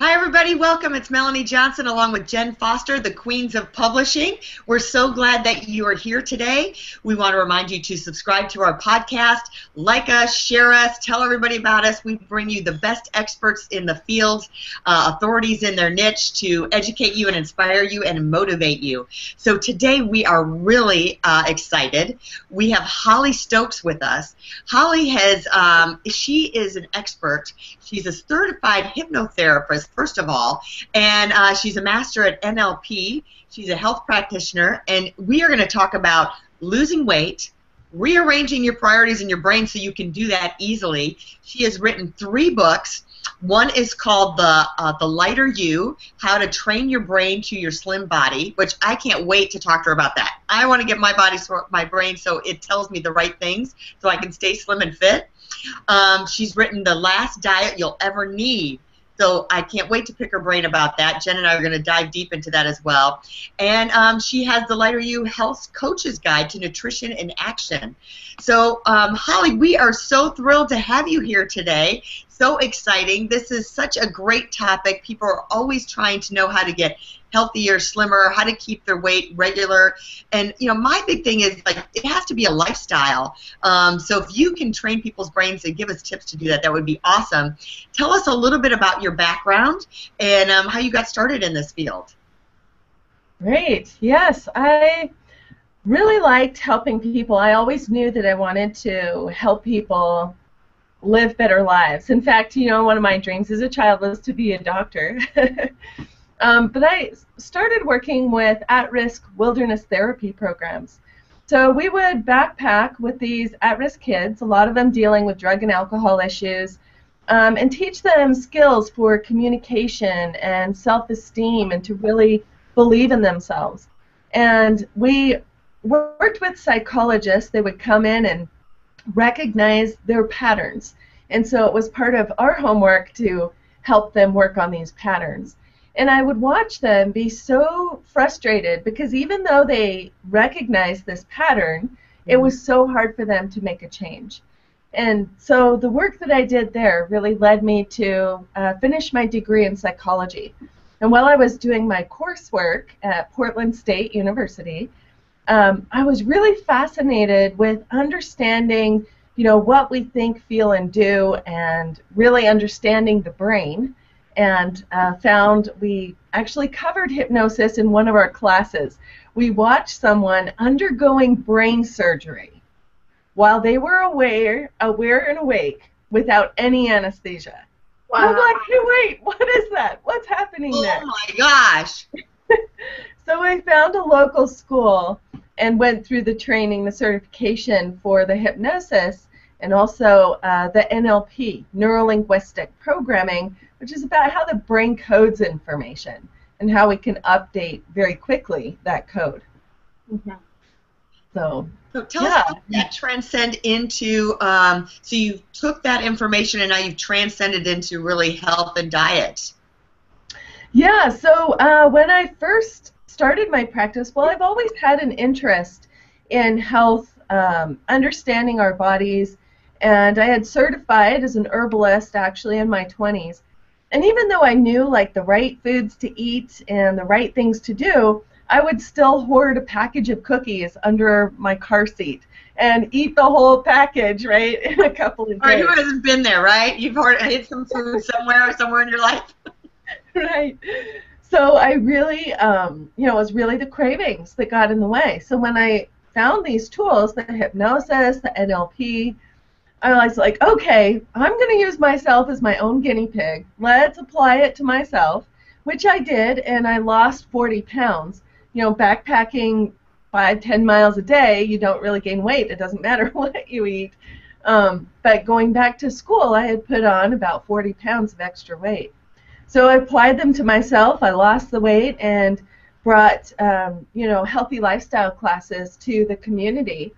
Hi, everybody. Welcome. It's Melanie Johnson along with Jen Foster, the Queens of Publishing. We're so glad that you are here today. We want to remind you to subscribe to our podcast, like us, share us, tell everybody about us. We bring you the best experts in the field, uh, authorities in their niche to educate you and inspire you and motivate you. So today we are really uh, excited. We have Holly Stokes with us. Holly has, um, she is an expert. She's a certified hypnotherapist first of all, and uh, she's a master at NLP. She's a health practitioner, and we are going to talk about losing weight, rearranging your priorities in your brain so you can do that easily. She has written three books. One is called the uh, the Lighter You: How to Train Your Brain to Your Slim Body, which I can't wait to talk to her about that. I want to get my body, my brain, so it tells me the right things, so I can stay slim and fit. Um, she's written the last diet you'll ever need so I can't wait to pick her brain about that. Jen and I are going to dive deep into that as well. And um, she has the Lighter You Health Coach's Guide to Nutrition in Action. So, um, Holly, we are so thrilled to have you here today. So exciting. This is such a great topic. People are always trying to know how to get healthier, slimmer, how to keep their weight regular. And you know, my big thing is like it has to be a lifestyle. Um, so if you can train people's brains and give us tips to do that, that would be awesome. Tell us a little bit about your background and um, how you got started in this field. Great. Yes, I really liked helping people. I always knew that I wanted to help people live better lives. In fact, you know, one of my dreams as a child was to be a doctor. Um, but I started working with at-risk wilderness therapy programs. So we would backpack with these at-risk kids, a lot of them dealing with drug and alcohol issues, um, and teach them skills for communication and self-esteem and to really believe in themselves. And we worked with psychologists. They would come in and recognize their patterns. And so it was part of our homework to help them work on these patterns. And I would watch them be so frustrated because even though they recognized this pattern, it was so hard for them to make a change. And so the work that I did there really led me to uh, finish my degree in psychology. And while I was doing my coursework at Portland State University, um, I was really fascinated with understanding, you know, what we think, feel, and do, and really understanding the brain and uh, found we actually covered hypnosis in one of our classes. We watched someone undergoing brain surgery while they were aware, aware and awake without any anesthesia. Wow. I'm like, hey, wait, what is that? What's happening oh there? Oh my gosh. so I found a local school and went through the training, the certification for the hypnosis, and also uh, the NLP, neuro linguistic programming, which is about how the brain codes information and how we can update very quickly that code. Mm-hmm. So, so tell yeah. us how that transcend into. Um, so you took that information and now you've transcended into really health and diet. Yeah. So uh, when I first started my practice, well, I've always had an interest in health, um, understanding our bodies, and I had certified as an herbalist actually in my 20s. And even though I knew like the right foods to eat and the right things to do, I would still hoard a package of cookies under my car seat and eat the whole package, right, in a couple of days. Or who hasn't been there, right? You've hid some food somewhere, somewhere in your life. right. So I really, um, you know, it was really the cravings that got in the way. So when I found these tools, the hypnosis, the NLP, I was like, okay, I'm going to use myself as my own guinea pig. Let's apply it to myself, which I did, and I lost 40 pounds. You know, backpacking five, ten miles a day, you don't really gain weight. It doesn't matter what you eat. Um, but going back to school, I had put on about 40 pounds of extra weight. So I applied them to myself. I lost the weight and brought, um, you know, healthy lifestyle classes to the community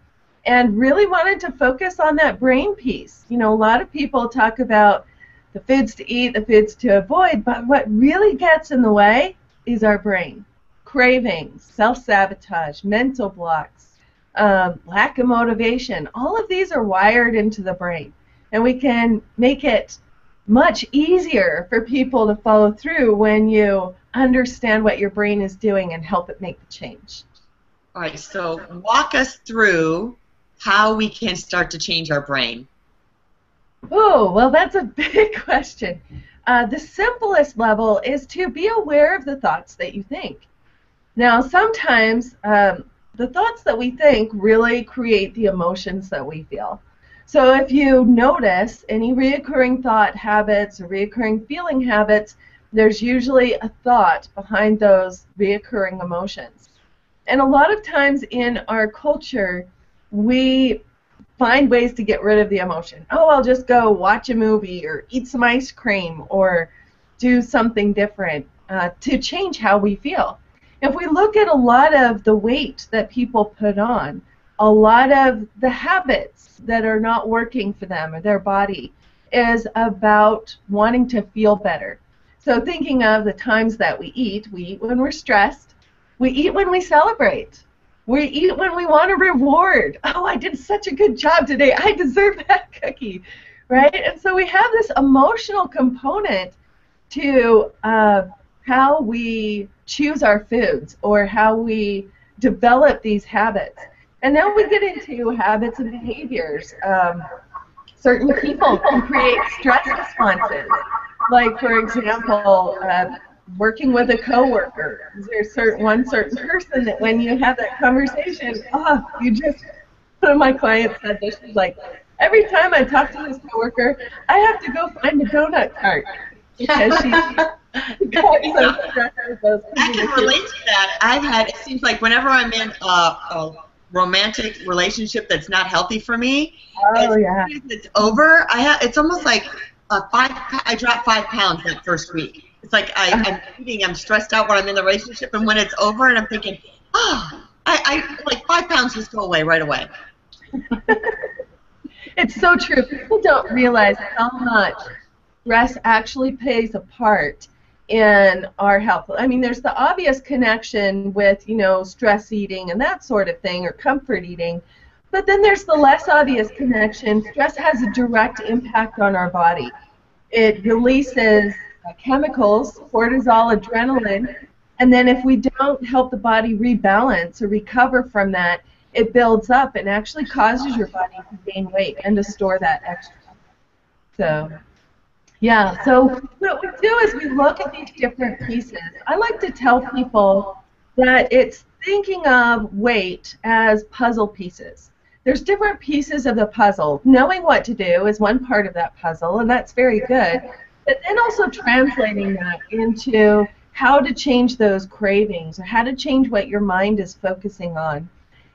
and really wanted to focus on that brain piece. You know, a lot of people talk about the foods to eat, the foods to avoid, but what really gets in the way is our brain. Cravings, self sabotage, mental blocks, um, lack of motivation, all of these are wired into the brain. And we can make it much easier for people to follow through when you understand what your brain is doing and help it make the change. All right, so walk us through how we can start to change our brain. Oh, well, that's a big question. Uh, the simplest level is to be aware of the thoughts that you think. Now, sometimes um, the thoughts that we think really create the emotions that we feel. So if you notice any reoccurring thought habits or reoccurring feeling habits, there's usually a thought behind those reoccurring emotions. And a lot of times in our culture, we find ways to get rid of the emotion. Oh, I'll just go watch a movie or eat some ice cream or do something different uh, to change how we feel. If we look at a lot of the weight that people put on, a lot of the habits that are not working for them or their body is about wanting to feel better. So thinking of the times that we eat, we eat when we're stressed, we eat when we celebrate. We eat when we want a reward. Oh, I did such a good job today. I deserve that cookie, right? And so we have this emotional component to uh, how we choose our foods or how we develop these habits. And then we get into habits and behaviors. Um, certain people can create stress responses. Like, for example, uh, working with a coworker. Is there certain one certain person that when you have that conversation, oh, you just one of my clients said this. She's like, every time I talk to this coworker, I have to go find a donut cart because she. so I can relate to that. I've had. It seems like whenever I'm in a romantic relationship that's not healthy for me, oh yeah, it's over. I have. It's almost like a five. I dropped five pounds that first week it's like I, uh-huh. I'm eating, I'm stressed out when I'm in the relationship, and when it's over, and I'm thinking, oh, I, I like five pounds just go away right away. it's so true. People don't realize how much stress actually plays a part in our health. I mean, there's the obvious connection with, you know, stress eating and that sort of thing, or comfort eating. But then there's the less obvious connection. Stress has a direct impact on our body. It releases chemicals, cortisol, adrenaline, and then if we don't help the body rebalance or recover from that, it builds up and actually causes your body to gain weight and to store that extra. So, yeah, so what we do is we look at these different pieces. I like to tell people that it's thinking of weight as puzzle pieces. There's different pieces of the puzzle. Knowing what to do is one part of that puzzle, and that's very good but then also translating that into how to change those cravings or how to change what your mind is focusing on.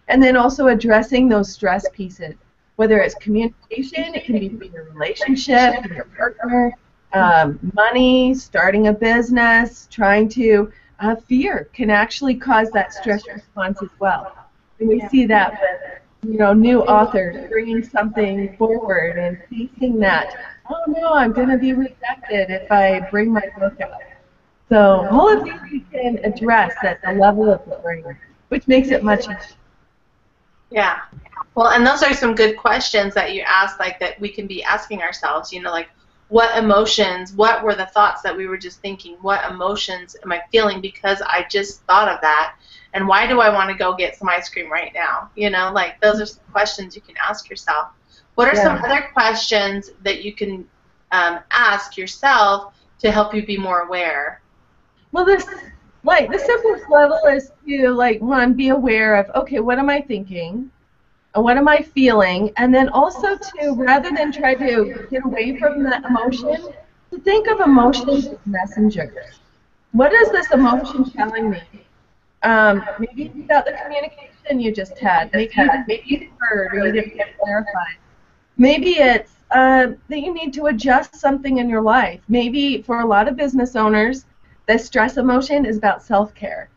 And then also addressing those stress pieces, whether it's communication, it can be your relationship, your partner, um, money, starting a business, trying to, uh, fear can actually cause that stress response as well. And we see that with, you know, new authors bringing something forward and facing that oh no, I'm going to be rejected if I bring my book out. So all of these we can address at the level of the brain, which makes it much easier. Yeah. Well, and those are some good questions that you asked, like that we can be asking ourselves, you know, like what emotions, what were the thoughts that we were just thinking? What emotions am I feeling because I just thought of that? And why do I want to go get some ice cream right now? You know, like those are some questions you can ask yourself. What are yeah. some other questions that you can um, ask yourself to help you be more aware? Well, this like the simplest level is to like one be aware of okay, what am I thinking? And What am I feeling? And then also to rather than try to get away from that emotion, to think of emotions as messengers. What is this emotion telling me? Um, maybe it's about the communication you just had. Maybe, maybe you heard or you didn't get clarified. Maybe it's uh, that you need to adjust something in your life. Maybe for a lot of business owners, the stress emotion is about self-care.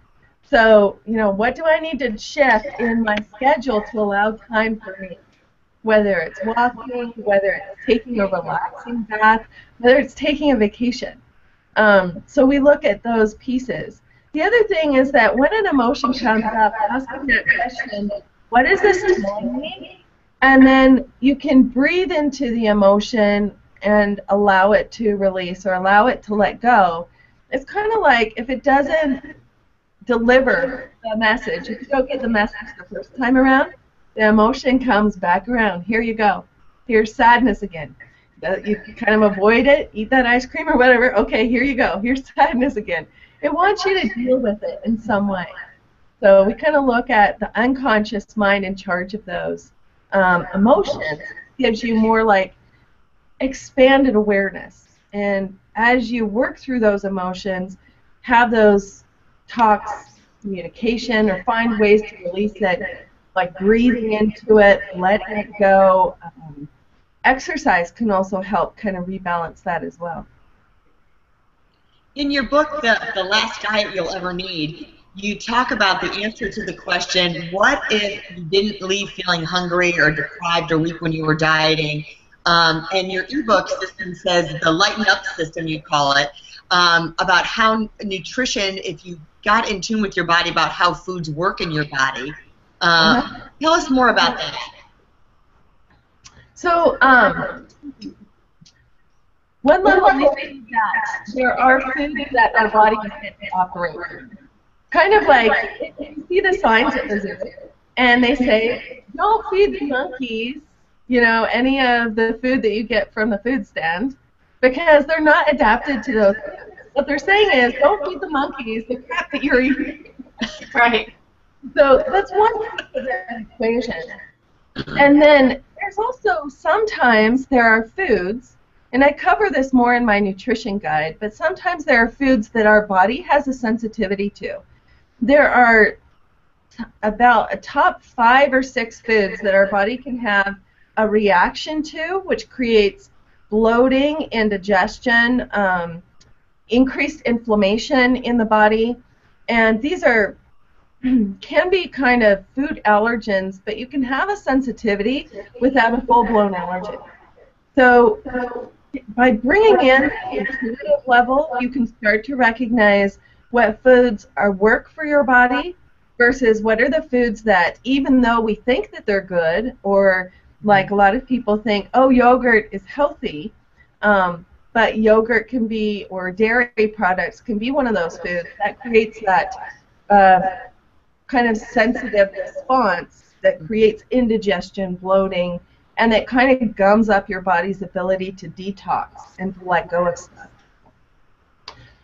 So, you know, what do I need to shift in my schedule to allow time for me? Whether it's walking, whether it's taking a relaxing bath, whether it's taking a vacation. Um, so we look at those pieces. The other thing is that when an emotion comes up, asking that question, what is this telling me? And then you can breathe into the emotion and allow it to release or allow it to let go. It's kind of like if it doesn't deliver the message, if you don't get the message the first time around, the emotion comes back around. Here you go. Here's sadness again. You kind of avoid it, eat that ice cream or whatever. Okay, here you go. Here's sadness again. It wants you to deal with it in some way. So we kind of look at the unconscious mind in charge of those um, emotions. Gives you more like expanded awareness. And as you work through those emotions, have those talks, communication, or find ways to release it like breathing into it, letting it go. Um, exercise can also help kind of rebalance that as well. In your book, the, the Last Diet You'll Ever Need, you talk about the answer to the question, what if you didn't leave feeling hungry or deprived or weak when you were dieting? Um, and your ebook system says the lighten up system, you call it, um, about how nutrition, if you got in tune with your body about how foods work in your body, uh, tell us more about that. So, um, one level is that there are foods that our body can operate. Kind of like you see the signs at the zoo, and they say, "Don't feed the monkeys." You know, any of the food that you get from the food stand, because they're not adapted to those. What they're saying is, don't feed the monkeys the crap that you're eating. Right. So that's one piece of the equation. And then there's also sometimes there are foods, and I cover this more in my nutrition guide, but sometimes there are foods that our body has a sensitivity to. There are about a top five or six foods that our body can have a reaction to, which creates bloating, indigestion, um, increased inflammation in the body, and these are can be kind of food allergens, but you can have a sensitivity without a full-blown allergy. So by bringing in intuitive level, you can start to recognize what foods are work for your body versus what are the foods that, even though we think that they're good, or like a lot of people think, oh, yogurt is healthy, um, but yogurt can be, or dairy products can be one of those foods that creates that uh, kind of sensitive response that creates indigestion, bloating, and it kind of gums up your body's ability to detox and to let go of stuff.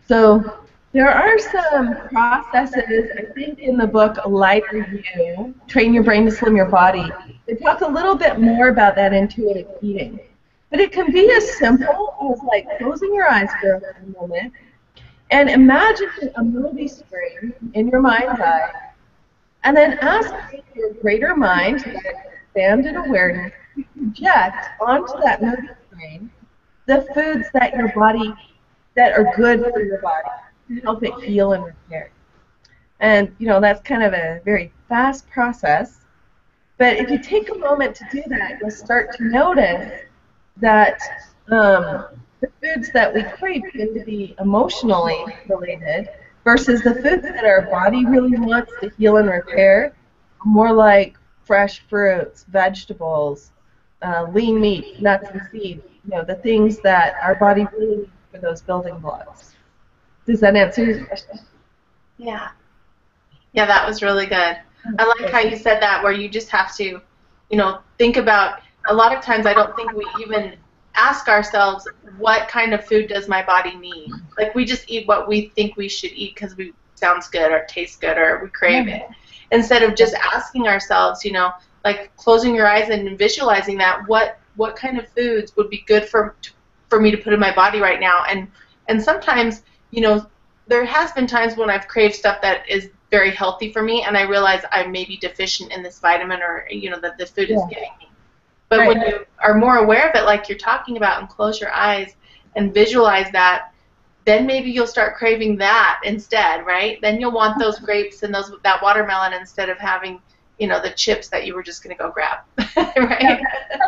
So there are some processes, I think, in the book Lighter You, Train Your Brain to Slim Your Body. They talk a little bit more about that intuitive eating. But it can be as simple as like closing your eyes for a moment and imagine a movie screen in your mind's eye and then ask your greater mind, that expanded awareness, to project onto that movie screen the foods that your body, that are good for your body, help it heal and repair. And, you know, that's kind of a very fast process. But if you take a moment to do that, you'll start to notice that um, the foods that we crave tend to be emotionally related versus the foods that our body really wants to heal and repair, more like fresh fruits, vegetables, uh, lean meat, nuts and seeds, you know, the things that our body really needs for those building blocks. Does that answer your question? Yeah. Yeah, that was really good. I like how you said that where you just have to, you know, think about a lot of times I don't think we even ask ourselves what kind of food does my body need like we just eat what we think we should eat because we sounds good or tastes good or we crave it instead of just asking ourselves you know like closing your eyes and visualizing that what what kind of foods would be good for for me to put in my body right now and and sometimes you know there has been times when I've craved stuff that is very healthy for me and I realize I may be deficient in this vitamin or you know that the food yeah. is giving me But Right. when you are more aware of it, like you're talking about, and close your eyes and visualize that, then maybe you'll start craving that instead, right? Then you'll want those mm-hmm. grapes and those that watermelon instead of having, you know, the chips that you were just gonna go grab, right?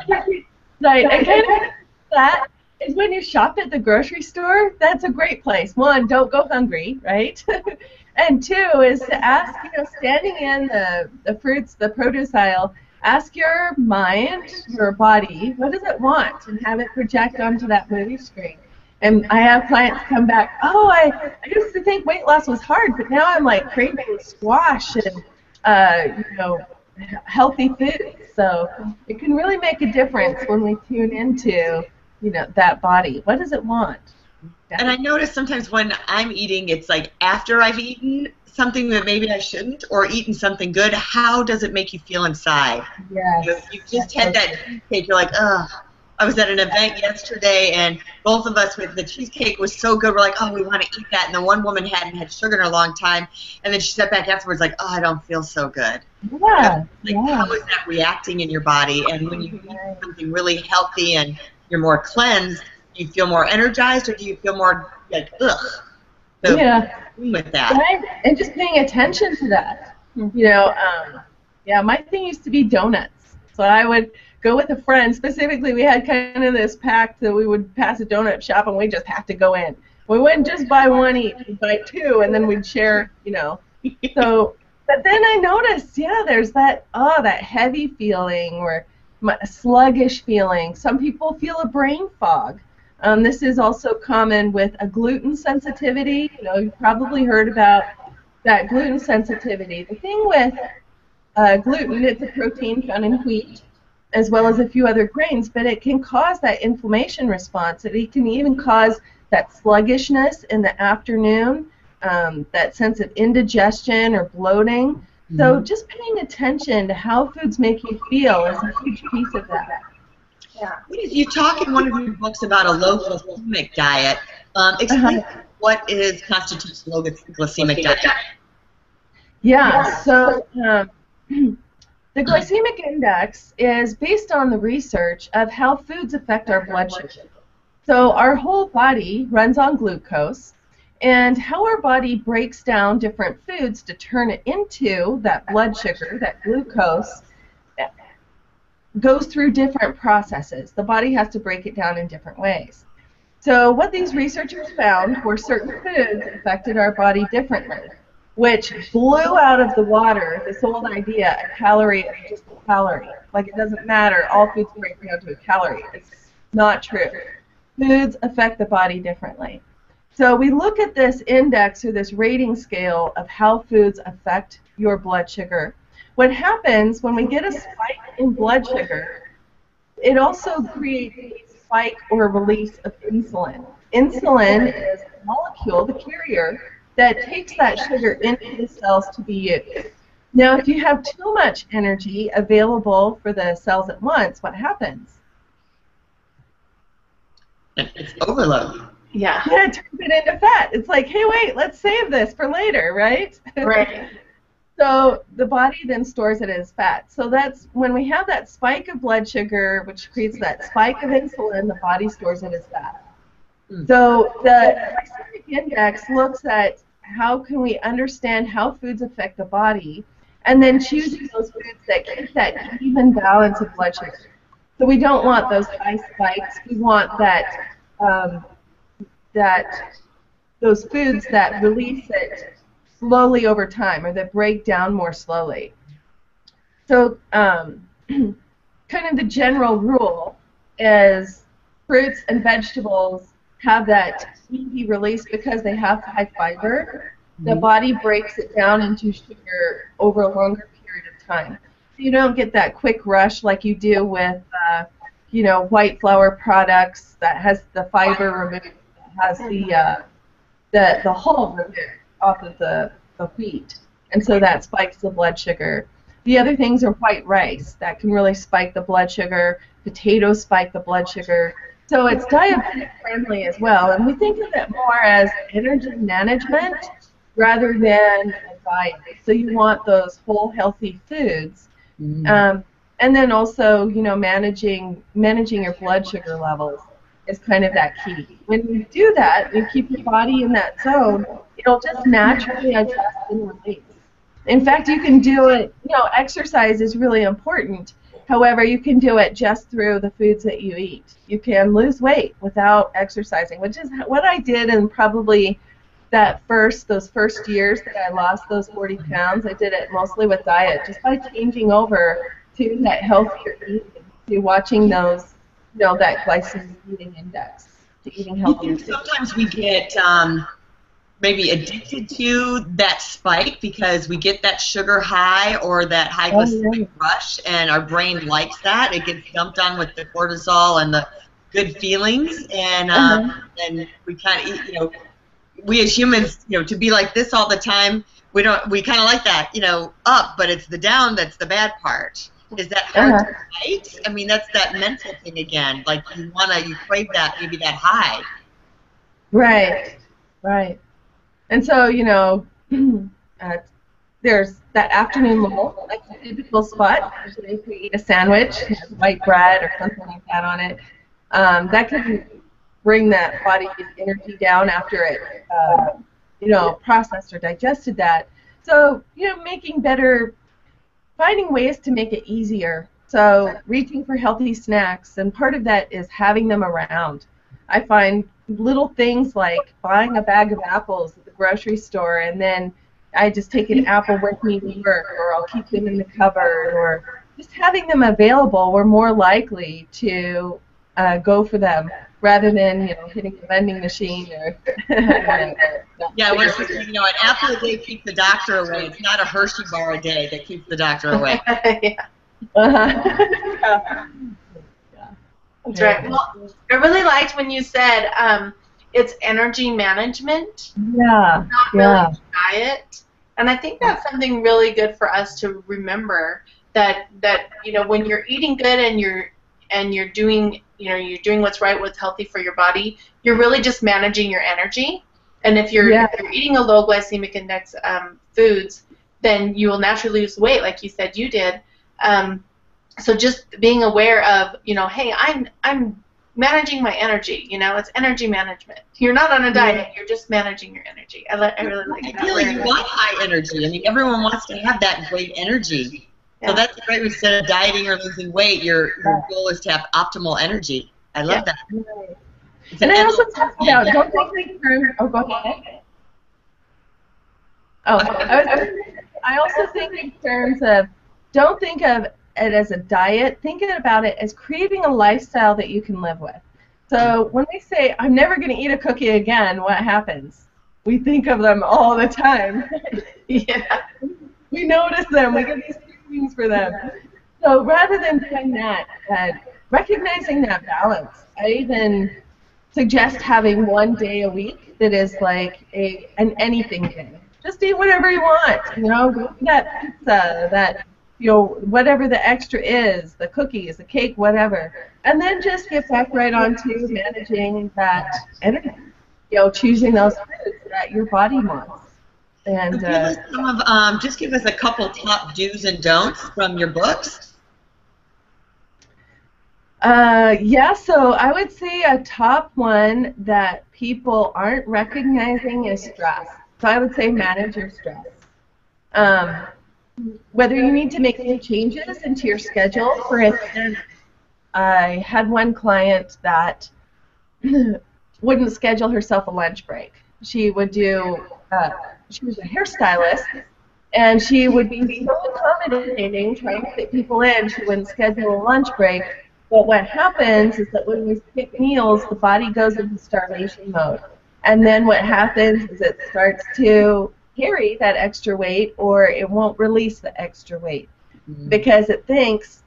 Right. Kind of that is when you shop at the grocery store. That's a great place. One, don't go hungry, right? and two is to ask, you know, standing in the, the fruits, the produce aisle, ask your mind, your body, what does it want, and have it project onto that movie screen. And I have clients come back, oh, I, I used to think weight loss was hard, but now I'm like craving squash and, uh, you know, healthy food. So it can really make a difference when we tune into, you know, that body. What does it want? And I notice sometimes when I'm eating, it's like after I've eaten something that maybe I shouldn't, or eaten something good. How does it make you feel inside? Yes. You just had that cheesecake. You're like, ugh. I was at an event yesterday, and both of us with the cheesecake was so good. We're like, oh, we want to eat that. And the one woman hadn't had sugar in a long time, and then she sat back afterwards like, oh, I don't feel so good. Yeah. Like, yeah. how is that reacting in your body? And when you eat something really healthy and you're more cleansed, do you feel more energized, or do you feel more like, ugh? So Yeah. with that. Right? And just paying attention to that. You know, um, yeah, my thing used to be donuts. So I would go with a friend. Specifically, we had kind of this pact that we would pass a donut shop and we just have to go in. We wouldn't just buy one each, we'd buy two, and then we'd share, you know. So, but then I noticed, yeah, there's that, oh, that heavy feeling m- sluggish feeling. Some people feel a brain fog. Um, this is also common with a gluten sensitivity. You know, you've probably heard about that gluten sensitivity. The thing with uh, gluten, it's a protein found in wheat, as well as a few other grains, but it can cause that inflammation response. It can even cause that sluggishness in the afternoon, um, that sense of indigestion or bloating. So just paying attention to how foods make you feel is a huge piece of that. Yeah. You talk in one of your books about a low glycemic diet. Um, explain what is constitutes low glycemic diet. Yeah, so um, the glycemic index is based on the research of how foods affect our blood sugar. So our whole body runs on glucose, and how our body breaks down different foods to turn it into that blood sugar, that glucose, goes through different processes. The body has to break it down in different ways. So what these researchers found were certain foods affected our body differently which blew out of the water this old idea a calorie is just a calorie. Like it doesn't matter, all foods break down to a calorie. It's not true. Foods affect the body differently. So we look at this index or this rating scale of how foods affect your blood sugar. What happens when we get a spike in blood sugar, it also creates a spike or release of insulin. Insulin is a molecule, the carrier, that takes that sugar into the cells to be used. Now, if you have too much energy available for the cells at once, what happens? It's overload. Yeah. Yeah, it turns it into fat. It's like, hey, wait, let's save this for later, right? Right. So the body then stores it as fat. So that's when we have that spike of blood sugar, which creates that spike of insulin, the body stores it as fat. Hmm. So the glycemic index looks at how can we understand how foods affect the body, and then choosing those foods that keep that even balance of blood sugar. So we don't want those high spikes. We want that um, that those foods that release it slowly over time, or that break down more slowly. So um, kind of the general rule is fruits and vegetables have that easy release because they have high fiber. The body breaks it down into sugar over a longer period of time. So you don't get that quick rush like you do with, uh, you know, white flour products that has the fiber removed, has the uh, the the hull removed off of the, the wheat, and so that spikes the blood sugar. The other things are white rice that can really spike the blood sugar. Potatoes spike the blood sugar. So it's diabetic friendly as well, and we think of it more as energy management rather than diet. So you want those whole healthy foods. Um, and then also you know managing managing your blood sugar levels is kind of that key. When you do that, you keep your body in that zone, it'll just naturally adjust and release. In fact, you can do it. You know, exercise is really important. However, you can do it just through the foods that you eat. You can lose weight without exercising, which is what I did in probably that first those first years that I lost those 40 pounds. I did it mostly with diet, just by changing over to that healthier eating, to watching those, you know, that glycemic eating index, to eating healthier. Sometimes we get um, maybe addicted to that spike because we get that sugar high or that high glycemic oh, yeah. rush, and our brain likes that. It gets dumped on with the cortisol and the good feelings, and uh, uh-huh. and we kind of eat you know we as humans you know to be like this all the time we don't we kind of like that you know up but it's the down that's the bad part is that hard uh-huh. to fight i mean that's that mental thing again like you want to you crave that maybe that high right right and so, you know, uh, there's that afternoon lull, like a typical spot. Usually, if you eat a sandwich, white bread or something like that on it, um, that can bring that body's energy down after it, uh, you know, processed or digested that. So, you know, making better, finding ways to make it easier. So, reaching for healthy snacks, and part of that is having them around. I find little things like buying a bag of apples at the grocery store, and then I just take an apple with me to work, or I'll keep them in the cupboard, or just having them available, we're more likely to uh, go for them rather than you know hitting the vending machine or. yeah, well, you know, an apple a day keeps the doctor away. It's not a Hershey bar a day that keeps the doctor away. yeah. Uh-huh. yeah. That's right. Well, I really liked when you said um, it's energy management. Yeah. Not really yeah. diet. And I think that's something really good for us to remember that that you know when you're eating good and you're and you're doing you know you're doing what's right, what's healthy for your body, you're really just managing your energy. And if you're, yeah. if you're eating a low glycemic index um, foods, then you will naturally lose weight, like you said you did. Um, so just being aware of you know, hey, I'm I'm managing my energy. You know, it's energy management. You're not on a diet. You're just managing your energy. I, I really like that. Ideally, you want high energy. I mean, everyone wants to have that great energy. Yeah. So that's great. Instead of dieting or losing weight, your your goal is to have optimal energy. I love yeah. that. and I also talk about don't think in terms. Oh, go ahead. Oh, I, was, I also think in terms of don't think of it as a diet, Think about it as creating a lifestyle that you can live with. So when we say, I'm never going to eat a cookie again, what happens? We think of them all the time. yeah. We notice them. We get these cravings for them. So rather than doing that, uh, recognizing that balance, I even suggest having one day a week that is like a an anything day. Just eat whatever you want. You know, that pizza, that you know, whatever the extra is, the cookies, the cake, whatever, and then just get back right onto managing that energy. You know, choosing those foods that your body wants. And uh, of, um, just give us a couple top do's and don'ts from your books. Uh, yeah, so I would say a top one that people aren't recognizing is stress. So I would say manage your stress. Um, whether you need to make any changes into your schedule. For instance, I had one client that wouldn't schedule herself a lunch break. She would do, uh, she was a hairstylist, and she would be so accommodating, trying to fit people in. She wouldn't schedule a lunch break. But what happens is that when we skip meals, the body goes into starvation mode. And then what happens is it starts to carry that extra weight or it won't release the extra weight mm-hmm. because it thinks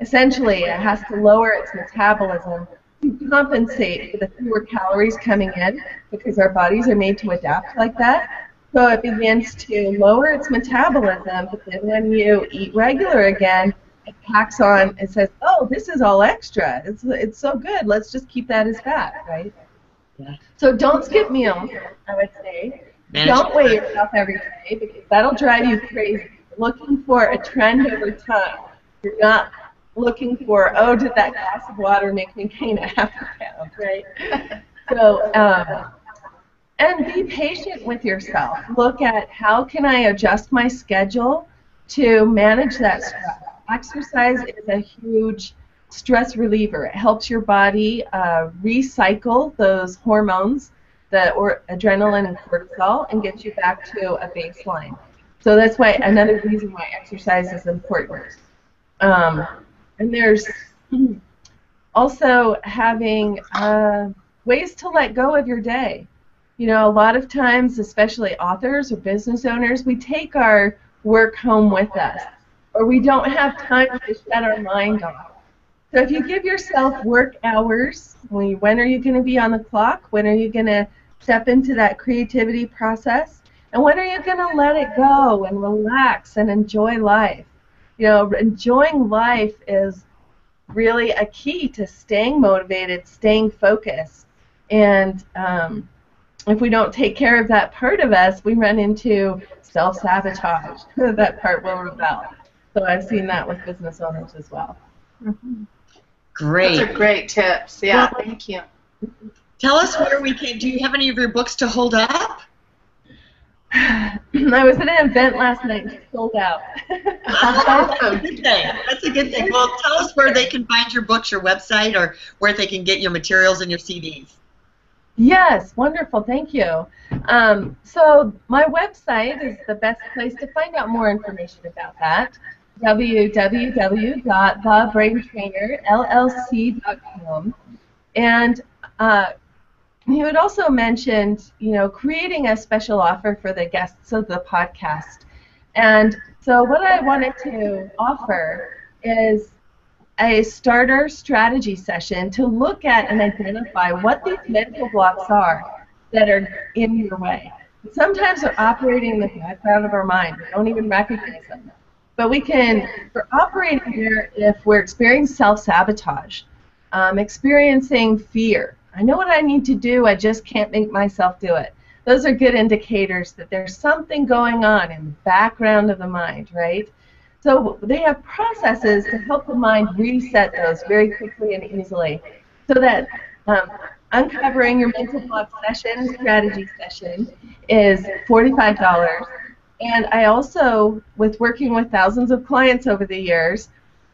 essentially it has to lower its metabolism to compensate for the fewer calories coming in because our bodies are made to adapt like that. So it begins to lower its metabolism, but then when you eat regular again, it packs on, it says, oh, this is all extra. It's, it's so good. Let's just keep that as fat, right? Yeah. So don't skip meals, I would say. Don't weigh yourself every day because that'll drive you crazy. Looking for a trend over time. You're not looking for, oh, did that glass of water make me gain a half a pound, right? so, um, and be patient with yourself. Look at how can I adjust my schedule to manage that stress. Exercise is a huge stress reliever. It helps your body uh, recycle those hormones, the or adrenaline and cortisol, and gets you back to a baseline. So that's why another reason why exercise is important. Um, and there's also having uh, ways to let go of your day. You know, a lot of times, especially authors or business owners, we take our work home with us, or we don't have time to shut our mind off. So if you give yourself work hours, when are you going to be on the clock? When are you going to step into that creativity process? And when are you going to let it go and relax and enjoy life? You know, enjoying life is really a key to staying motivated, staying focused. And um, if we don't take care of that part of us, we run into self sabotage. that part will rebel. So I've seen that with business owners as well. Mm-hmm. Great. Those are great tips. Yeah, well, thank you. Tell us where we can. Do you have any of your books to hold up? I was at an event last night, sold out. That's a good thing. That's a good thing. Well, tell us where they can find your books, your website, or where they can get your materials and your CDs. Yes, wonderful. Thank you. Um, so my website is the best place to find out more information about that. www.thebraintrainerllc.com. And uh, you had also mentioned, you know, creating a special offer for the guests of the podcast. And so what I wanted to offer is a starter strategy session to look at and identify what these mental blocks are that are in your way. Sometimes they're operating in the background of our mind. We don't even recognize them. But we can, we're operating here if we're experiencing self-sabotage, um, experiencing fear. I know what I need to do, I just can't make myself do it. Those are good indicators that there's something going on in the background of the mind, right? So they have processes to help the mind reset those very quickly and easily so that um, uncovering your mental block session, strategy session, is $45. And I also, with working with thousands of clients over the years,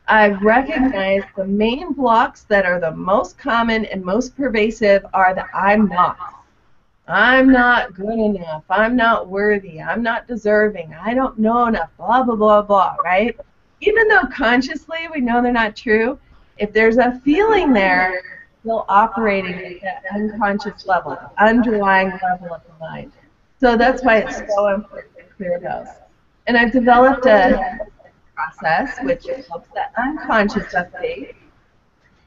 I've recognized the main blocks that are the most common and most pervasive are the I'm not. I'm not good enough. I'm not worthy. I'm not deserving. I don't know enough. Blah, blah, blah, blah, right? Even though consciously we know they're not true, if there's a feeling there, still operating at that unconscious level, underlying level of the mind. So that's why it's so important to clear those. And I've developed a process which helps that unconscious update,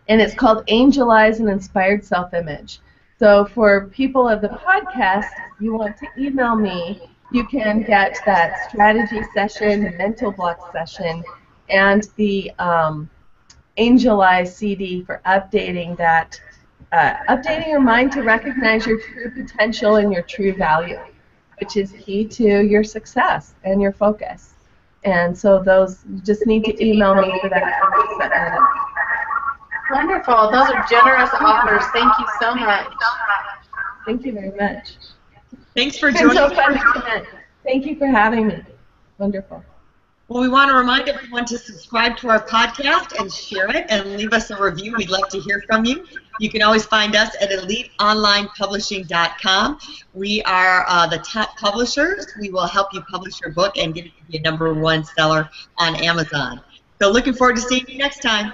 and it's called Angelize an Inspired Self-Image. So for people of the podcast, you want to email me, you can get that strategy session, the mental block session, and the um, Angelize CD for updating that, uh, updating your mind to recognize your true potential and your true value, which is key to your success and your focus. And so those, you just need to email me for that. Wonderful. Those are generous offers. Thank you so much. Thank you very much. Thanks for joining. so fun to connect. Thank you for having me. Wonderful. Well, we want to remind everyone to subscribe to our podcast and share it and leave us a review. We'd love to hear from you. You can always find us at eliteonlinepublishing.com. We are uh, the top publishers. We will help you publish your book and get it to be a number one seller on Amazon. So looking forward to seeing you next time.